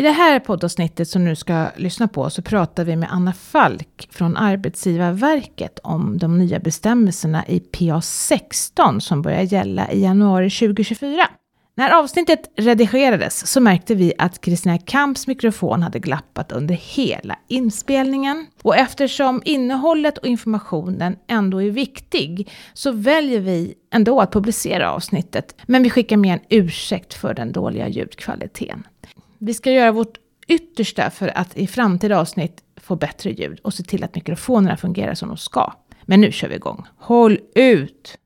I det här poddavsnittet som du ska lyssna på så pratar vi med Anna Falk från Arbetsgivarverket om de nya bestämmelserna i PA 16 som börjar gälla i januari 2024. När avsnittet redigerades så märkte vi att Kristina Kamps mikrofon hade glappat under hela inspelningen. Och eftersom innehållet och informationen ändå är viktig så väljer vi ändå att publicera avsnittet. Men vi skickar med en ursäkt för den dåliga ljudkvaliteten. Vi ska göra vårt yttersta för att i framtida avsnitt få bättre ljud och se till att mikrofonerna fungerar som de ska. Men nu kör vi igång. Håll ut!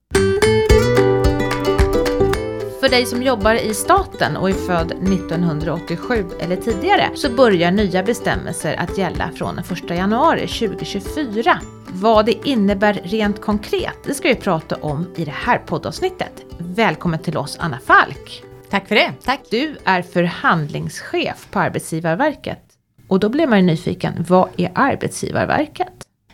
För dig som jobbar i staten och är född 1987 eller tidigare så börjar nya bestämmelser att gälla från den 1 januari 2024. Vad det innebär rent konkret, det ska vi prata om i det här poddavsnittet. Välkommen till oss Anna Falk! Tack för det. Tack. Du är förhandlingschef på Arbetsgivarverket. Och då blir man ju nyfiken, vad är Arbetsgivarverket?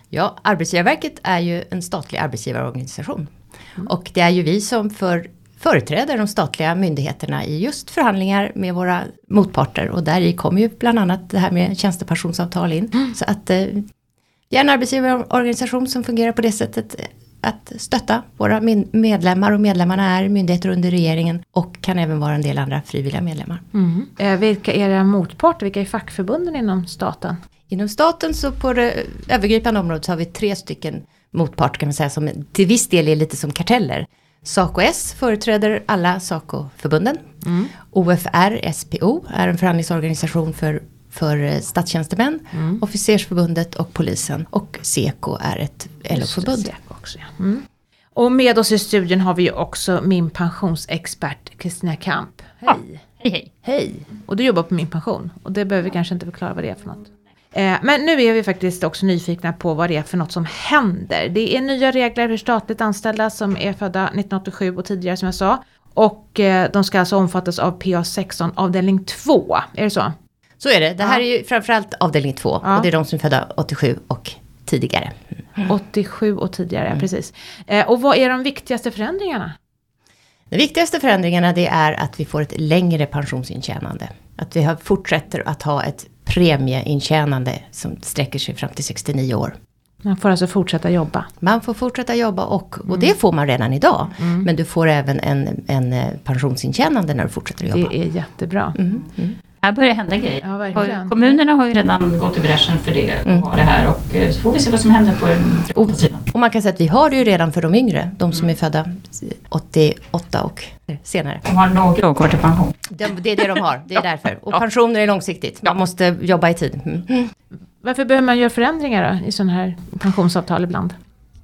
Ja, Arbetsgivarverket är ju en statlig arbetsgivarorganisation. Mm. Och det är ju vi som för, företräder de statliga myndigheterna i just förhandlingar med våra motparter. Och där i kommer ju bland annat det här med tjänstepensionsavtal in. Mm. Så att eh, vi är en arbetsgivarorganisation som fungerar på det sättet att stötta våra medlemmar och medlemmarna är myndigheter under regeringen och kan även vara en del andra frivilliga medlemmar. Mm. Eh, vilka är era motparter, vilka är fackförbunden inom staten? Inom staten så på det övergripande området så har vi tre stycken motparter kan man säga som till viss del är lite som karteller. SACO-S företräder alla SACO-förbunden. Mm. OFR SPO är en förhandlingsorganisation för för eh, statstjänstemän, mm. officersförbundet och polisen. Och SEKO är ett LO-förbund. Ja. Mm. Och med oss i studion har vi också min pensionsexpert Kristina Kamp. Hej! Ja, hej hej! Hej! Och du jobbar på Min Pension och det behöver vi kanske inte förklara vad det är för något. Eh, men nu är vi faktiskt också nyfikna på vad det är för något som händer. Det är nya regler för statligt anställda som är födda 1987 och tidigare som jag sa. Och eh, de ska alltså omfattas av PA 16 avdelning 2. Är det så? Så är det. Det här ja. är ju framförallt avdelning 2 ja. och det är de som är födda 87 och tidigare. Mm. 87 och tidigare, mm. precis. Eh, och vad är de viktigaste förändringarna? De viktigaste förändringarna det är att vi får ett längre pensionsintjänande. Att vi fortsätter att ha ett premieintjänande som sträcker sig fram till 69 år. Man får alltså fortsätta jobba? Man får fortsätta jobba och, och mm. det får man redan idag. Mm. Men du får även en, en eh, pensionsintjänande när du fortsätter jobba. Det är jättebra. Mm. Här börjar hända grejer. Ja. Kommunerna har ju redan gått i bräschen för det mm. och det här och eh, så får vi se vad som händer på den sidan. Och man kan säga att vi har det ju redan för de yngre, de som är födda 88 och senare. De har några år kvar till pension. Det, det är det de har, det är därför. Och pensioner är långsiktigt, man måste jobba i tid. Mm. Varför behöver man göra förändringar då, i sådana här pensionsavtal ibland?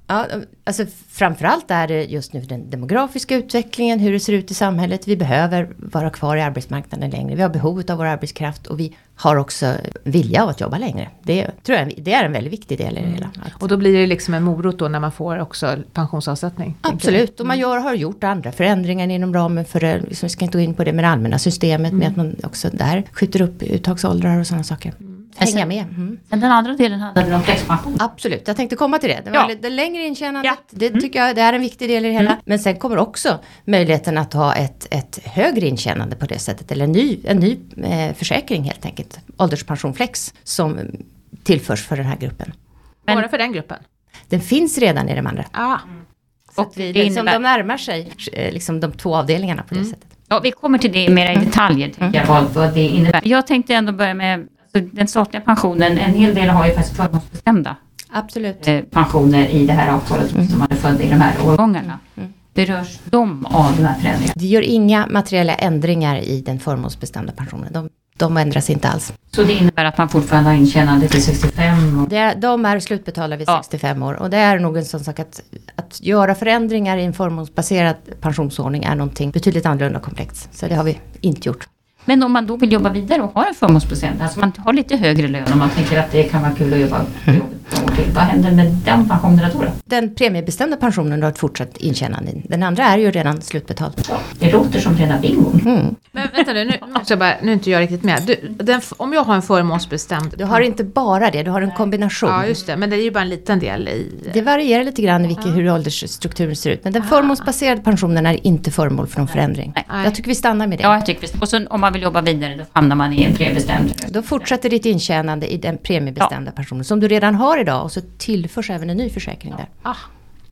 Ja, alltså framförallt är det just nu den demografiska utvecklingen, hur det ser ut i samhället. Vi behöver vara kvar i arbetsmarknaden längre. Vi har behov av vår arbetskraft och vi har också vilja av att jobba längre. Det tror jag det är en väldigt viktig del i det hela. Mm. Och då blir det liksom en morot då när man får också pensionsavsättning? Absolut, och man gör, har gjort andra förändringar inom ramen för det, liksom, vi ska inte gå in på det med det allmänna systemet, mm. med att man också där skjuter upp uttagsåldrar och sådana saker. Mm hänga med. Mm. Men den andra delen handlade om flexpension. Absolut, jag tänkte komma till det. Det, var ja. det längre intjänandet, ja. det mm. tycker jag det är en viktig del i det hela. Mm. Men sen kommer också möjligheten att ha ett, ett högre intjänande på det sättet. Eller en ny, en ny eh, försäkring helt enkelt. Ålderspensionflex som tillförs för den här gruppen. Men, Bara för den gruppen? Den finns redan i de andra. Ah. Så och vi, liksom, de närmar sig eh, liksom, de två avdelningarna på det mm. sättet. Ja, vi kommer till det mera i detaljer, tycker jag, vad, vad det innebär. Jag tänkte ändå börja med den statliga pensionen, en hel del har ju faktiskt förmånsbestämda Absolut. Eh, pensioner i det här avtalet mm. som man är född i de här årgångarna. Mm. Berörs de av de här förändringarna? Det gör inga materiella ändringar i den förmånsbestämda pensionen. De, de ändras inte alls. Så det innebär att man fortfarande har intjänande till 65? Och... Det, de är slutbetalda vid ja. 65 år. Och det är nog en sån sak att, att göra förändringar i en förmånsbaserad pensionsordning är någonting betydligt annorlunda komplext. Så det har vi inte gjort. Men om man då vill jobba vidare och har en förmånsprocent, alltså man har lite högre lön och man tänker att det kan vara kul att jobba på jobbet. Vad händer med den pensionerna då? Den premiebestämda pensionen har ett fortsatt intjänande. Den andra är ju redan slutbetald. Ja, det låter som rena bingo. Mm. Men vänta nu, nu, måste jag bara, nu är inte jag riktigt med. Du, den, om jag har en förmånsbestämd... Du har inte bara det, du har en kombination. Ja, just det. Men det är ju bara en liten del i... Det varierar lite grann i vilken, hur åldersstrukturen ser ut. Men den förmånsbaserade pensionen är inte föremål för någon förändring. Nej. Jag tycker vi stannar med det. Ja, jag tycker visst. Och så om man vill jobba vidare då hamnar man i en prebestämd. Då fortsätter ditt intjänande i den premiebestämda pensionen som du redan har idag och så tillförs även en ny försäkring där. Ah,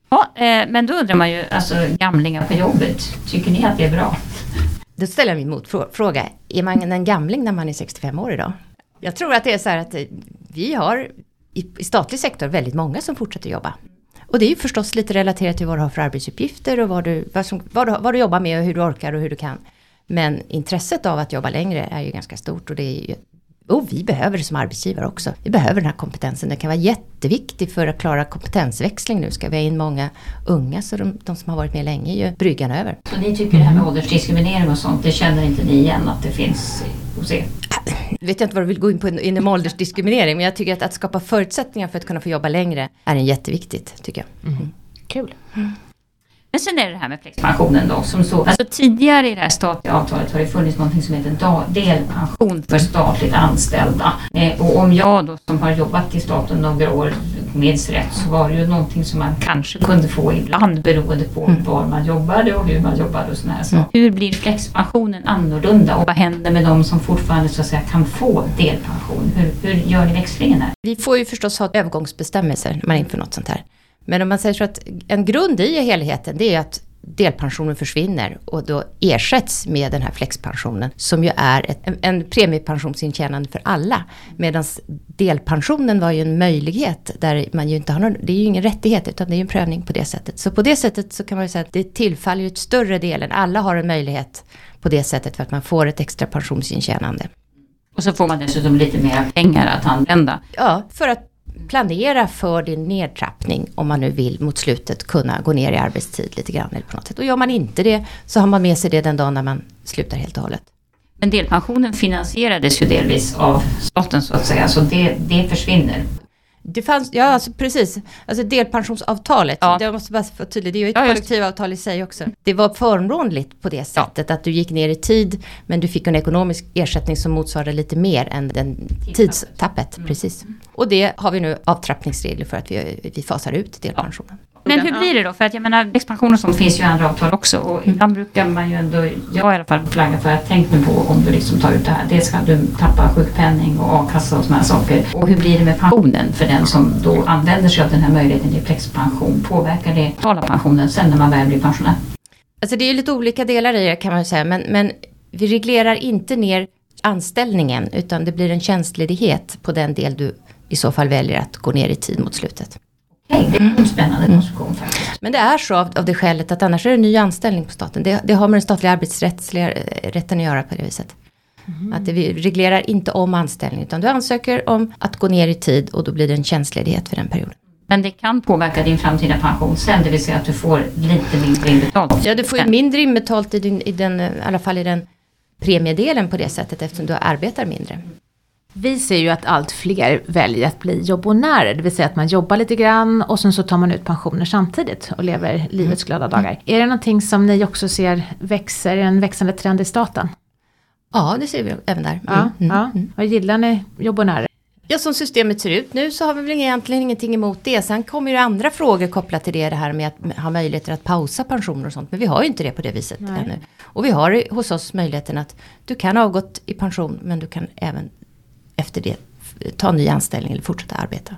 Ja, eh, men då undrar man ju, alltså gamlingar på jobbet, tycker ni att det är bra? Då ställer jag min motfråga. Är man en gamling när man är 65 år idag? Jag tror att det är så här att eh, vi har i, i statlig sektor väldigt många som fortsätter jobba. Och det är ju förstås lite relaterat till vad du har för arbetsuppgifter och vad du, vad, som, vad, du, vad du jobbar med och hur du orkar och hur du kan. Men intresset av att jobba längre är ju ganska stort och det är ju och vi behöver det som arbetsgivare också. Vi behöver den här kompetensen. Det kan vara jätteviktigt för att klara kompetensväxling nu. Ska vi ha in många unga så de, de som har varit med länge är ju bryggan över. Så ni tycker det här med åldersdiskriminering och sånt, det känner inte ni igen att det finns hos er? vet jag inte vad du vill gå in på inom åldersdiskriminering men jag tycker att, att skapa förutsättningar för att kunna få jobba längre är en jätteviktigt tycker jag. Mm. kul. Men sen är det det här med flexpensionen då. Som så, alltså tidigare i det här statliga avtalet har det funnits något som heter delpension för statligt anställda. Eh, och om jag då som har jobbat i staten några år minns rätt så var det ju någonting som man kanske kunde få ibland beroende på Mm. var man jobbade och hur man jobbade och sådär. Så hur blir flexpensionen annorlunda och vad händer med de som fortfarande så att säga kan få delpension? Hur, hur gör ni växlingen här? Vi får ju förstås ha övergångsbestämmelser när man inför något sånt här. Men om man säger så att en grund i helheten det är att delpensionen försvinner och då ersätts med den här flexpensionen som ju är ett, en, en premiepensionsintjänande för alla. Medan delpensionen var ju en möjlighet där man ju inte har någon, det är ju ingen rättighet utan det är ju en prövning på det sättet. Så på det sättet så kan man ju säga att det tillfaller ju ett större delen, alla har en möjlighet på det sättet för att man får ett extra pensionsintjänande. Och så får man dessutom lite mer pengar att använda. Ja, för att planera för din nedtrappning om man nu vill mot slutet kunna gå ner i arbetstid lite grann eller på något sätt. Och gör man inte det så har man med sig det den dagen när man slutar helt och hållet. Men delpensionen finansierades ju delvis av staten så att säga, så det, det försvinner. Det fanns, ja alltså precis, alltså delpensionsavtalet, Ja. jag måste bara få tydligt, det är ju ett Ja, kollektivavtal i sig också. Det var förmånligt på det sättet att du gick ner i tid men du fick en ekonomisk ersättning som motsvarade lite mer än den tidstappet. Precis. Och det har vi nu avtrappningsregler för att vi, vi fasar ut delpensionen. Men hur blir det då? För att jag menar, expansion och sånt finns ju i andra avtal också. Och ibland brukar man ju ändå, jag i alla fall flagga för att tänk nu på om du liksom tar ut det här. Dels ska du tappa sjukpenning och a-kassa och sådana här saker. Och hur blir det med pensionen för den som då använder sig av den här möjligheten till flexpension? Påverkar det totala pensionen sen när man väl blir pensionär? Alltså det är ju lite olika delar i det kan man säga, men, men vi reglerar inte ner anställningen utan det blir en tjänstledighet på den del du i så fall väljer att gå ner i tid mot slutet. Det är en spännande konstruktion faktiskt. Men det är så av, av det skälet att annars är det en ny anställning på staten. Det, det har med den statliga arbetsrättsliga eh, rätten att göra på det viset. Att det, vi reglerar inte om anställning utan du ansöker om att gå ner i tid och då blir det en tjänstledighet för den perioden. Men det kan påverka din framtida pension sen, det vill säga att du får lite mindre inbetalt. Ja, du får ju mindre inbetalt i, din, i, den, i alla fall i den premiedelen på det sättet eftersom du arbetar mindre. Vi ser ju att allt fler väljer att bli jobbonärer, det vill säga att man jobbar lite grann och sen så tar man ut pensioner samtidigt och lever livets glada dagar. Är det någonting som ni också ser växer, en växande trend i staten? Ja, det ser vi även där. Ja, Mm, mm, ja. mm. Vad gillar ni jobbonärer? Ja, som systemet ser ut nu så har vi väl egentligen ingenting emot det. Sen kommer ju andra frågor kopplat till det, det här med att ha möjligheter att pausa pensioner och sånt. Men vi har ju inte det på det viset Nej. ännu. Och vi har hos oss möjligheten att du kan ha avgått i pension men du kan även efter det ta en ny anställning eller fortsätta arbeta.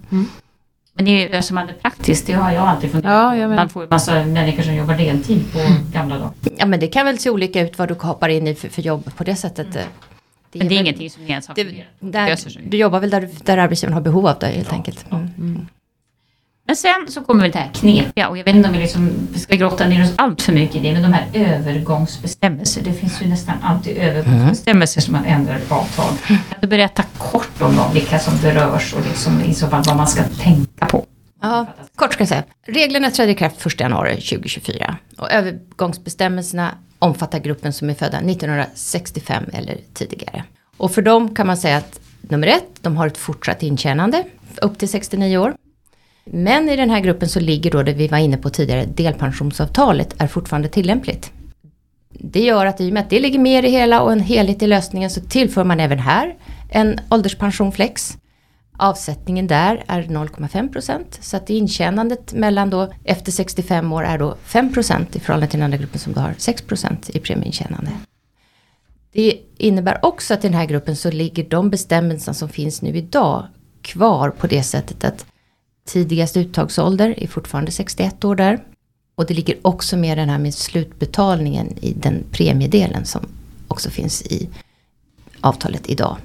Men det är ju som man är praktiskt, det har jag alltid funderat Ja. Man får ju massa människor som jobbar deltid på gamla dagar. Ja men det kan väl se olika ut vad du hoppar in i för, för jobb på det sättet. eh. Men det är väl- ingenting som ni ens har det, funderat. Det där. Du jobbar väl där, där arbetsgivaren har behov av dig helt enkelt. Mm. Men sen så kommer väl det här knepiga och jag vet inte om vi liksom ska grotta ner oss allt för mycket i det, men de här övergångsbestämmelser. Det finns ju nästan alltid övergångsbestämmelser som man ändrar ett avtal. Kan du berätta kort om dem, vilka som berörs och liksom i så fall vad man ska tänka på? Ja, kort ska jag säga. Reglerna trädde i kraft 1 januari 2024. Och övergångsbestämmelserna omfattar gruppen som är födda 1965 eller tidigare. Och för dem kan man säga att nummer ett, de har ett fortsatt intjänande upp till 69 år. Men i den här gruppen så ligger då det vi var inne på tidigare, delpensionsavtalet är fortfarande tillämpligt. Det gör att i och med att det ligger mer i hela och en helhet i lösningen så tillför man även här en ålderspension flex. Avsättningen där är 0,5% så att intjänandet mellan då efter 65 år är då 5 i förhållande till den andra gruppen som då har 6% i premieintjänande. Det innebär också att i den här gruppen så ligger de bestämmelser som finns nu idag kvar på det sättet att tidigast uttagsålder är fortfarande 61 år där. Och det ligger också med den här med slutbetalningen i den premiedelen som också finns i avtalet idag.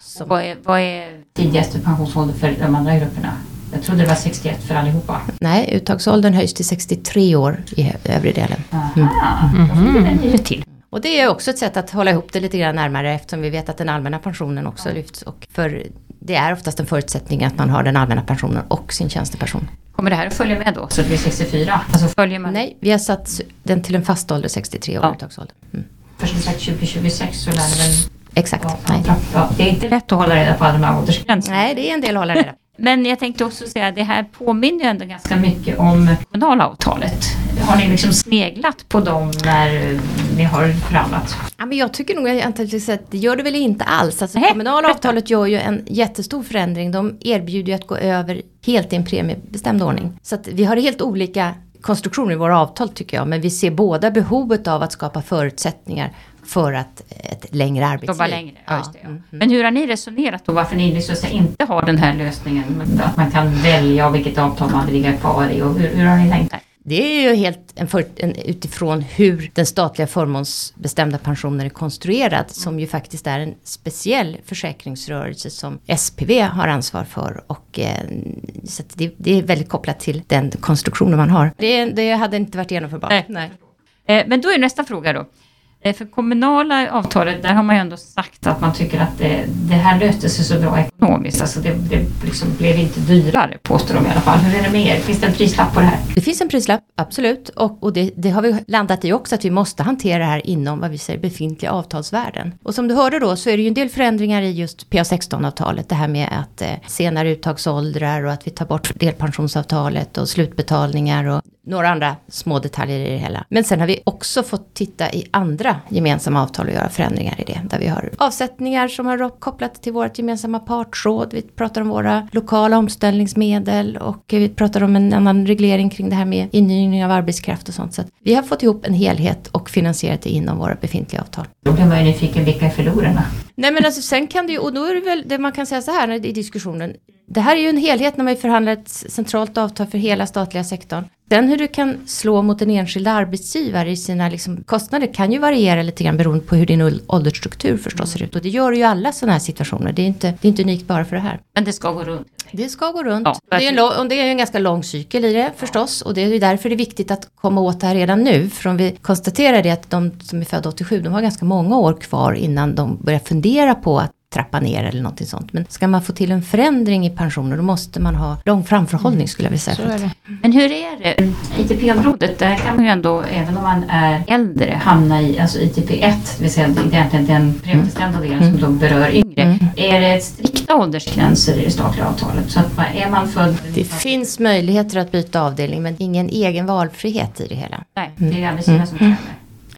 Som vad, är, vad är tidigaste pensionsålder för de andra grupperna? Jag trodde det var 61 för allihopa. Nej, uttagsåldern höjs till 63 år i övre delen. Mm. Mm. Mm. till. Och det är också ett sätt att hålla ihop det lite grann närmare eftersom vi vet att den allmänna pensionen också ja. lyfts. Och för det är oftast en förutsättning att man har den allmänna pensionen och sin tjänstepension. Kommer det här att följa med då? Så det blir 64? Alltså följer man? Nej, vi har satt den till en fast ålder, 63 år ja. uttagsålder. Mm. För som sagt 2026 så lär det väl Exakt. Ja, det är inte lätt att hålla reda på alla de här åldersgränserna. Nej, det är en del att hålla reda på. Men jag tänkte också säga att det här påminner ju ändå ganska mycket om kommunala avtalet. Har ni liksom sneglat på dem när ni har förhandlat? Ja, men jag tycker nog att det gör det väl inte alls. Alltså, kommunala avtalet gör ju en jättestor förändring. De erbjuder ju att gå över helt i en premiebestämd ordning. Så att vi har helt olika konstruktioner i våra avtal tycker jag. Men vi ser båda behovet av att skapa förutsättningar för att ett längre arbetsliv. Jobba längre, ja, just det, ja. Mm, mm. Men hur har ni resonerat då varför ni liksom inte har den här lösningen? Att man kan välja vilket avtal man vill ligga kvar i och hur, hur har ni tänkt där? Det är ju helt en för, en, utifrån hur den statliga förmånsbestämda pensionen är konstruerad. Som ju faktiskt är en speciell försäkringsrörelse som SPV har ansvar för. Och, eh, så det, det, är väldigt kopplat till den konstruktionen man har. Det, det hade inte varit genomförbart. Nej. Nej. Eh, men då är nästa fråga då. Eh, för kommunala avtalet, där har man ju ändå sagt att man tycker att det, det här löste sig så bra ekonomiskt. Alltså det, det liksom blev inte dyrare, påstår de i alla fall. Hur är det med er? Finns det en prislapp på det här? Det finns en prislapp, absolut. Och, och det, det, har vi landat i också, att vi måste hantera det här inom vad vi säger befintliga avtalsvärden. Och som du hörde då så är det ju en del förändringar i just PA16-avtalet. Det här med att eh, senare uttagsåldrar och att vi tar bort delpensionsavtalet och slutbetalningar och några andra små detaljer i det hela. Men sen har vi också fått titta i andra gemensamma avtal och göra förändringar i det. Där vi har avsättningar som har kopplat till vårt gemensamma partsråd. Vi pratar om våra lokala omställningsmedel och vi pratar om en annan reglering kring det här med inhyrning av arbetskraft och sånt. Så vi har fått ihop en helhet och finansierat det inom våra befintliga avtal. Då blir man ju nyfiken, vilka är förlorarna? Nej men alltså sen kan det ju, och då är det väl det man kan säga så här i diskussionen. Det här är ju en helhet när man förhandlar ett centralt avtal för hela statliga sektorn. Sen hur du kan slå mot en enskild arbetsgivare i sina liksom, kostnader kan ju variera lite grann beroende på hur din åldersstruktur förstås ser ut. Och det gör ju alla sådana här situationer. Det är inte, det är inte unikt bara för det här. Men det ska gå runt? Det ska gå runt. Ja, det, är en, och det är en ganska lång cykel i det förstås. Och det är därför det är viktigt att komma åt det här redan nu. För om vi konstaterar det att de som är födda 87, de har ganska många år kvar innan de börjar fundera på att trappa ner eller någonting sånt. Men ska man få till en förändring i pensioner då måste man ha lång framförhållning skulle jag vilja säga. Men hur är det? ITP-området, där kan man ju ändå, även om man är äldre, hamna i alltså ITP 1, det vill säga egentligen den premiebestämda delen mm. som då berör yngre. Mm. Är det strikta åldersgränser i det statliga avtalet? Så att är man född... Det finns möjligheter att byta avdelning men ingen egen valfrihet i det hela. Nej, det är arbetsgivaren som bestämmer.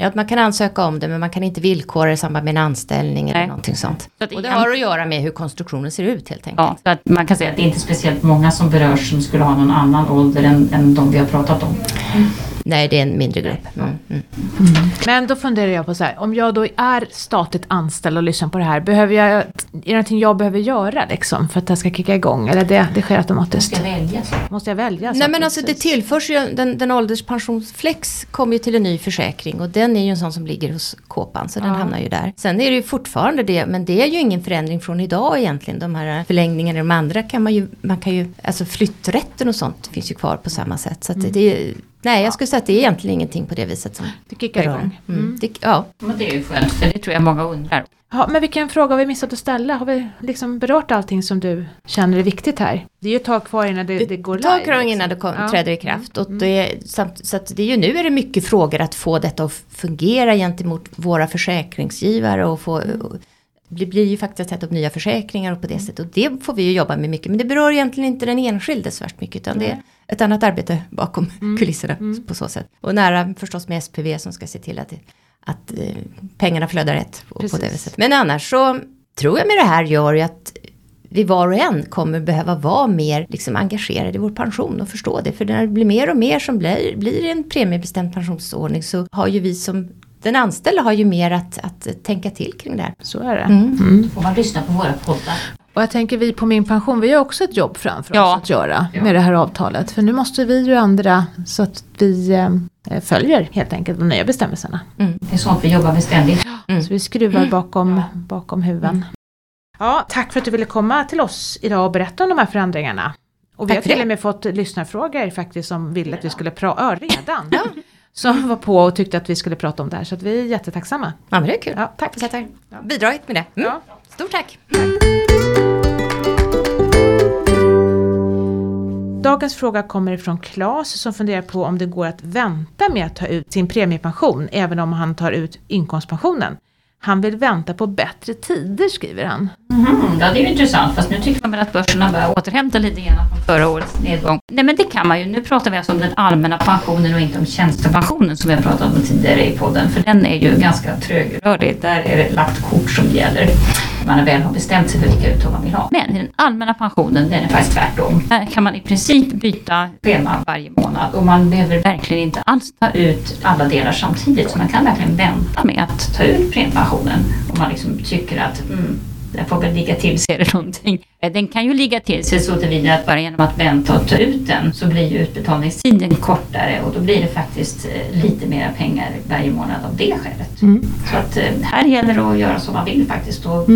Att man kan ansöka om det men man kan inte villkora i samband med en anställning Nej. eller någonting sånt. Så och det har att göra med hur konstruktionen ser ut helt enkelt. Ja, så att man kan säga att det är inte speciellt många som berörs som skulle ha någon annan ålder än, än de vi har pratat om. Mm. Nej, det är en mindre grupp. Mm, mm. Mm. Men då funderar jag på så här, om jag då är statligt anställd och lyssnar på det här, behöver jag, är det någonting jag behöver göra liksom för att det ska kicka igång? Eller det, det sker automatiskt? Måste jag välja så? Måste jag välja så? Nej men alltså det tillförs ju, den, den ålderspensionsflex kommer ju till en ny försäkring och den är ju en sån som ligger hos Kåpan så den ja. hamnar ju där. Sen är det ju fortfarande det, men det är ju ingen förändring från idag egentligen. De här förlängningarna, de andra kan man ju, man kan ju, alltså flytträtten och sånt finns ju kvar på samma sätt. Så att mm. det, Nej, jag skulle säga att det är egentligen ingenting på det viset som det kickar igång. Mm. Mm. Det, ja. Men det är ju skönt, för det tror jag många undrar. Ja, men vilken fråga har vi missat att ställa? Har vi liksom berört allting som du känner är viktigt här? Det är ju ett tag kvar innan det, det går live. Det tar innan det kom, ja. träder i kraft. Och mm. det, samt, så att det är ju nu är det mycket frågor att få detta att fungera gentemot våra försäkringsgivare och få blir, blir ju faktiskt att sätta upp nya försäkringar och på det sättet. Och det får vi ju jobba med mycket. Men det berör egentligen inte den enskilde så värst mycket. Utan det är ett annat arbete bakom kulisserna på så sätt. Och nära förstås med SPV som ska se till att, att eh, pengarna flödar rätt. På, på det viset. Men annars så tror jag med det här gör ju att vi var och en kommer behöva vara mer liksom engagerade i vår pension och förstå det. För när det blir mer och mer som blir, blir en premiebestämd pensionsordning så har ju vi som den anställda har ju mer att, att tänka till kring det här. Så är det. Mm. Får man lyssna på våra poddar. Och jag tänker vi på Min Pension, vi har också ett jobb framför Ja. oss att göra Ja. med det här avtalet. För nu måste vi ju ändra så att vi eh, följer helt enkelt de nya bestämmelserna. Det är sånt vi jobbar med ständigt. Mm. Så vi skruvar bakom, bakom huven. Ja, tack för att du ville komma till oss idag och berätta om de här förändringarna. Och vi Tack har till och med fått lyssnarfrågor faktiskt som ville att vi skulle prata, redan. Som var på och tyckte att vi skulle prata om det här så att vi är jättetacksamma. Ja men det är kul. Ja, tack. Att jag bidragit med det. Mm. Ja. Stort tack. Dagens fråga kommer ifrån Claes som funderar på om det går att vänta med att ta ut sin premiepension även om han tar ut inkomstpensionen. Han vill vänta på bättre tider skriver han. Mm, ja, det är ju intressant. Fast nu tycker man väl att börserna börjar återhämta lite grann från förra årets nedgång. Nej, men det kan man ju. Nu pratar vi alltså om den allmänna pensionen och inte om tjänstepensionen som vi har pratat om tidigare i podden. För den är ju ganska trögrörlig. Där är det lagt kort som gäller. Man väl har bestämt sig för vilka uttag man vill ha. Men i den allmänna pensionen, den är faktiskt tvärtom. Här kan man i princip byta schema varje månad och man behöver verkligen inte alls ta ut alla delar samtidigt. Så man kan verkligen vänta med att ta ut premiepensionen om man liksom tycker att mm, den får väl ligga till sig eller någonting. Eh, Den kan ju ligga till sig så tillvida att bara genom att vänta och ta ut den så blir ju utbetalningstiden kortare och då blir det faktiskt eh, lite mera pengar varje månad av det skälet. Så att eh, här gäller det att göra som man vill faktiskt och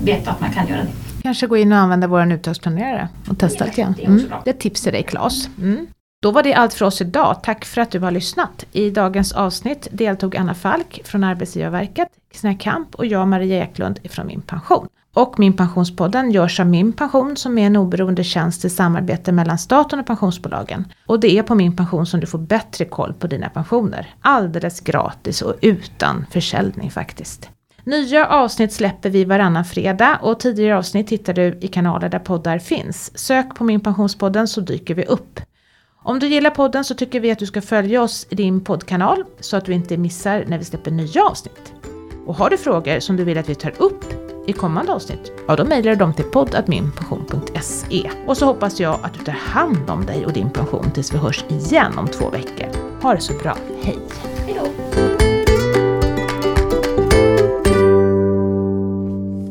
veta att man kan göra det. Kanske gå in och använda vår uttagsplanerare och testa Ja, lite grann. det är Mm. Det är ett tips till dig Claes. Mm. Då var det allt för oss idag. Tack för att du har lyssnat. I dagens avsnitt deltog Anna Falk från Arbetsgivarverket, Kristina Kamp och jag Maria Eklund från Min Pension. Och Min Pensionspodden görs av Min Pension som är en oberoende tjänst i samarbete mellan staten och pensionsbolagen. Och det är på Min Pension som du får bättre koll på dina pensioner. Alldeles gratis och utan försäljning faktiskt. Nya avsnitt släpper vi varannan fredag och tidigare avsnitt hittar du i kanaler där poddar finns. Sök på Min Pensionspodden så dyker vi upp. Om du gillar podden så tycker vi att du ska följa oss i din poddkanal så att du inte missar när vi släpper nya avsnitt. Och har du frågor som du vill att vi tar upp i kommande avsnitt, ja då mejlar du dem till poddadminpension.se. Och så hoppas jag att du tar hand om dig och din pension tills vi hörs igen om två veckor. Ha det så bra, hej! Hejdå!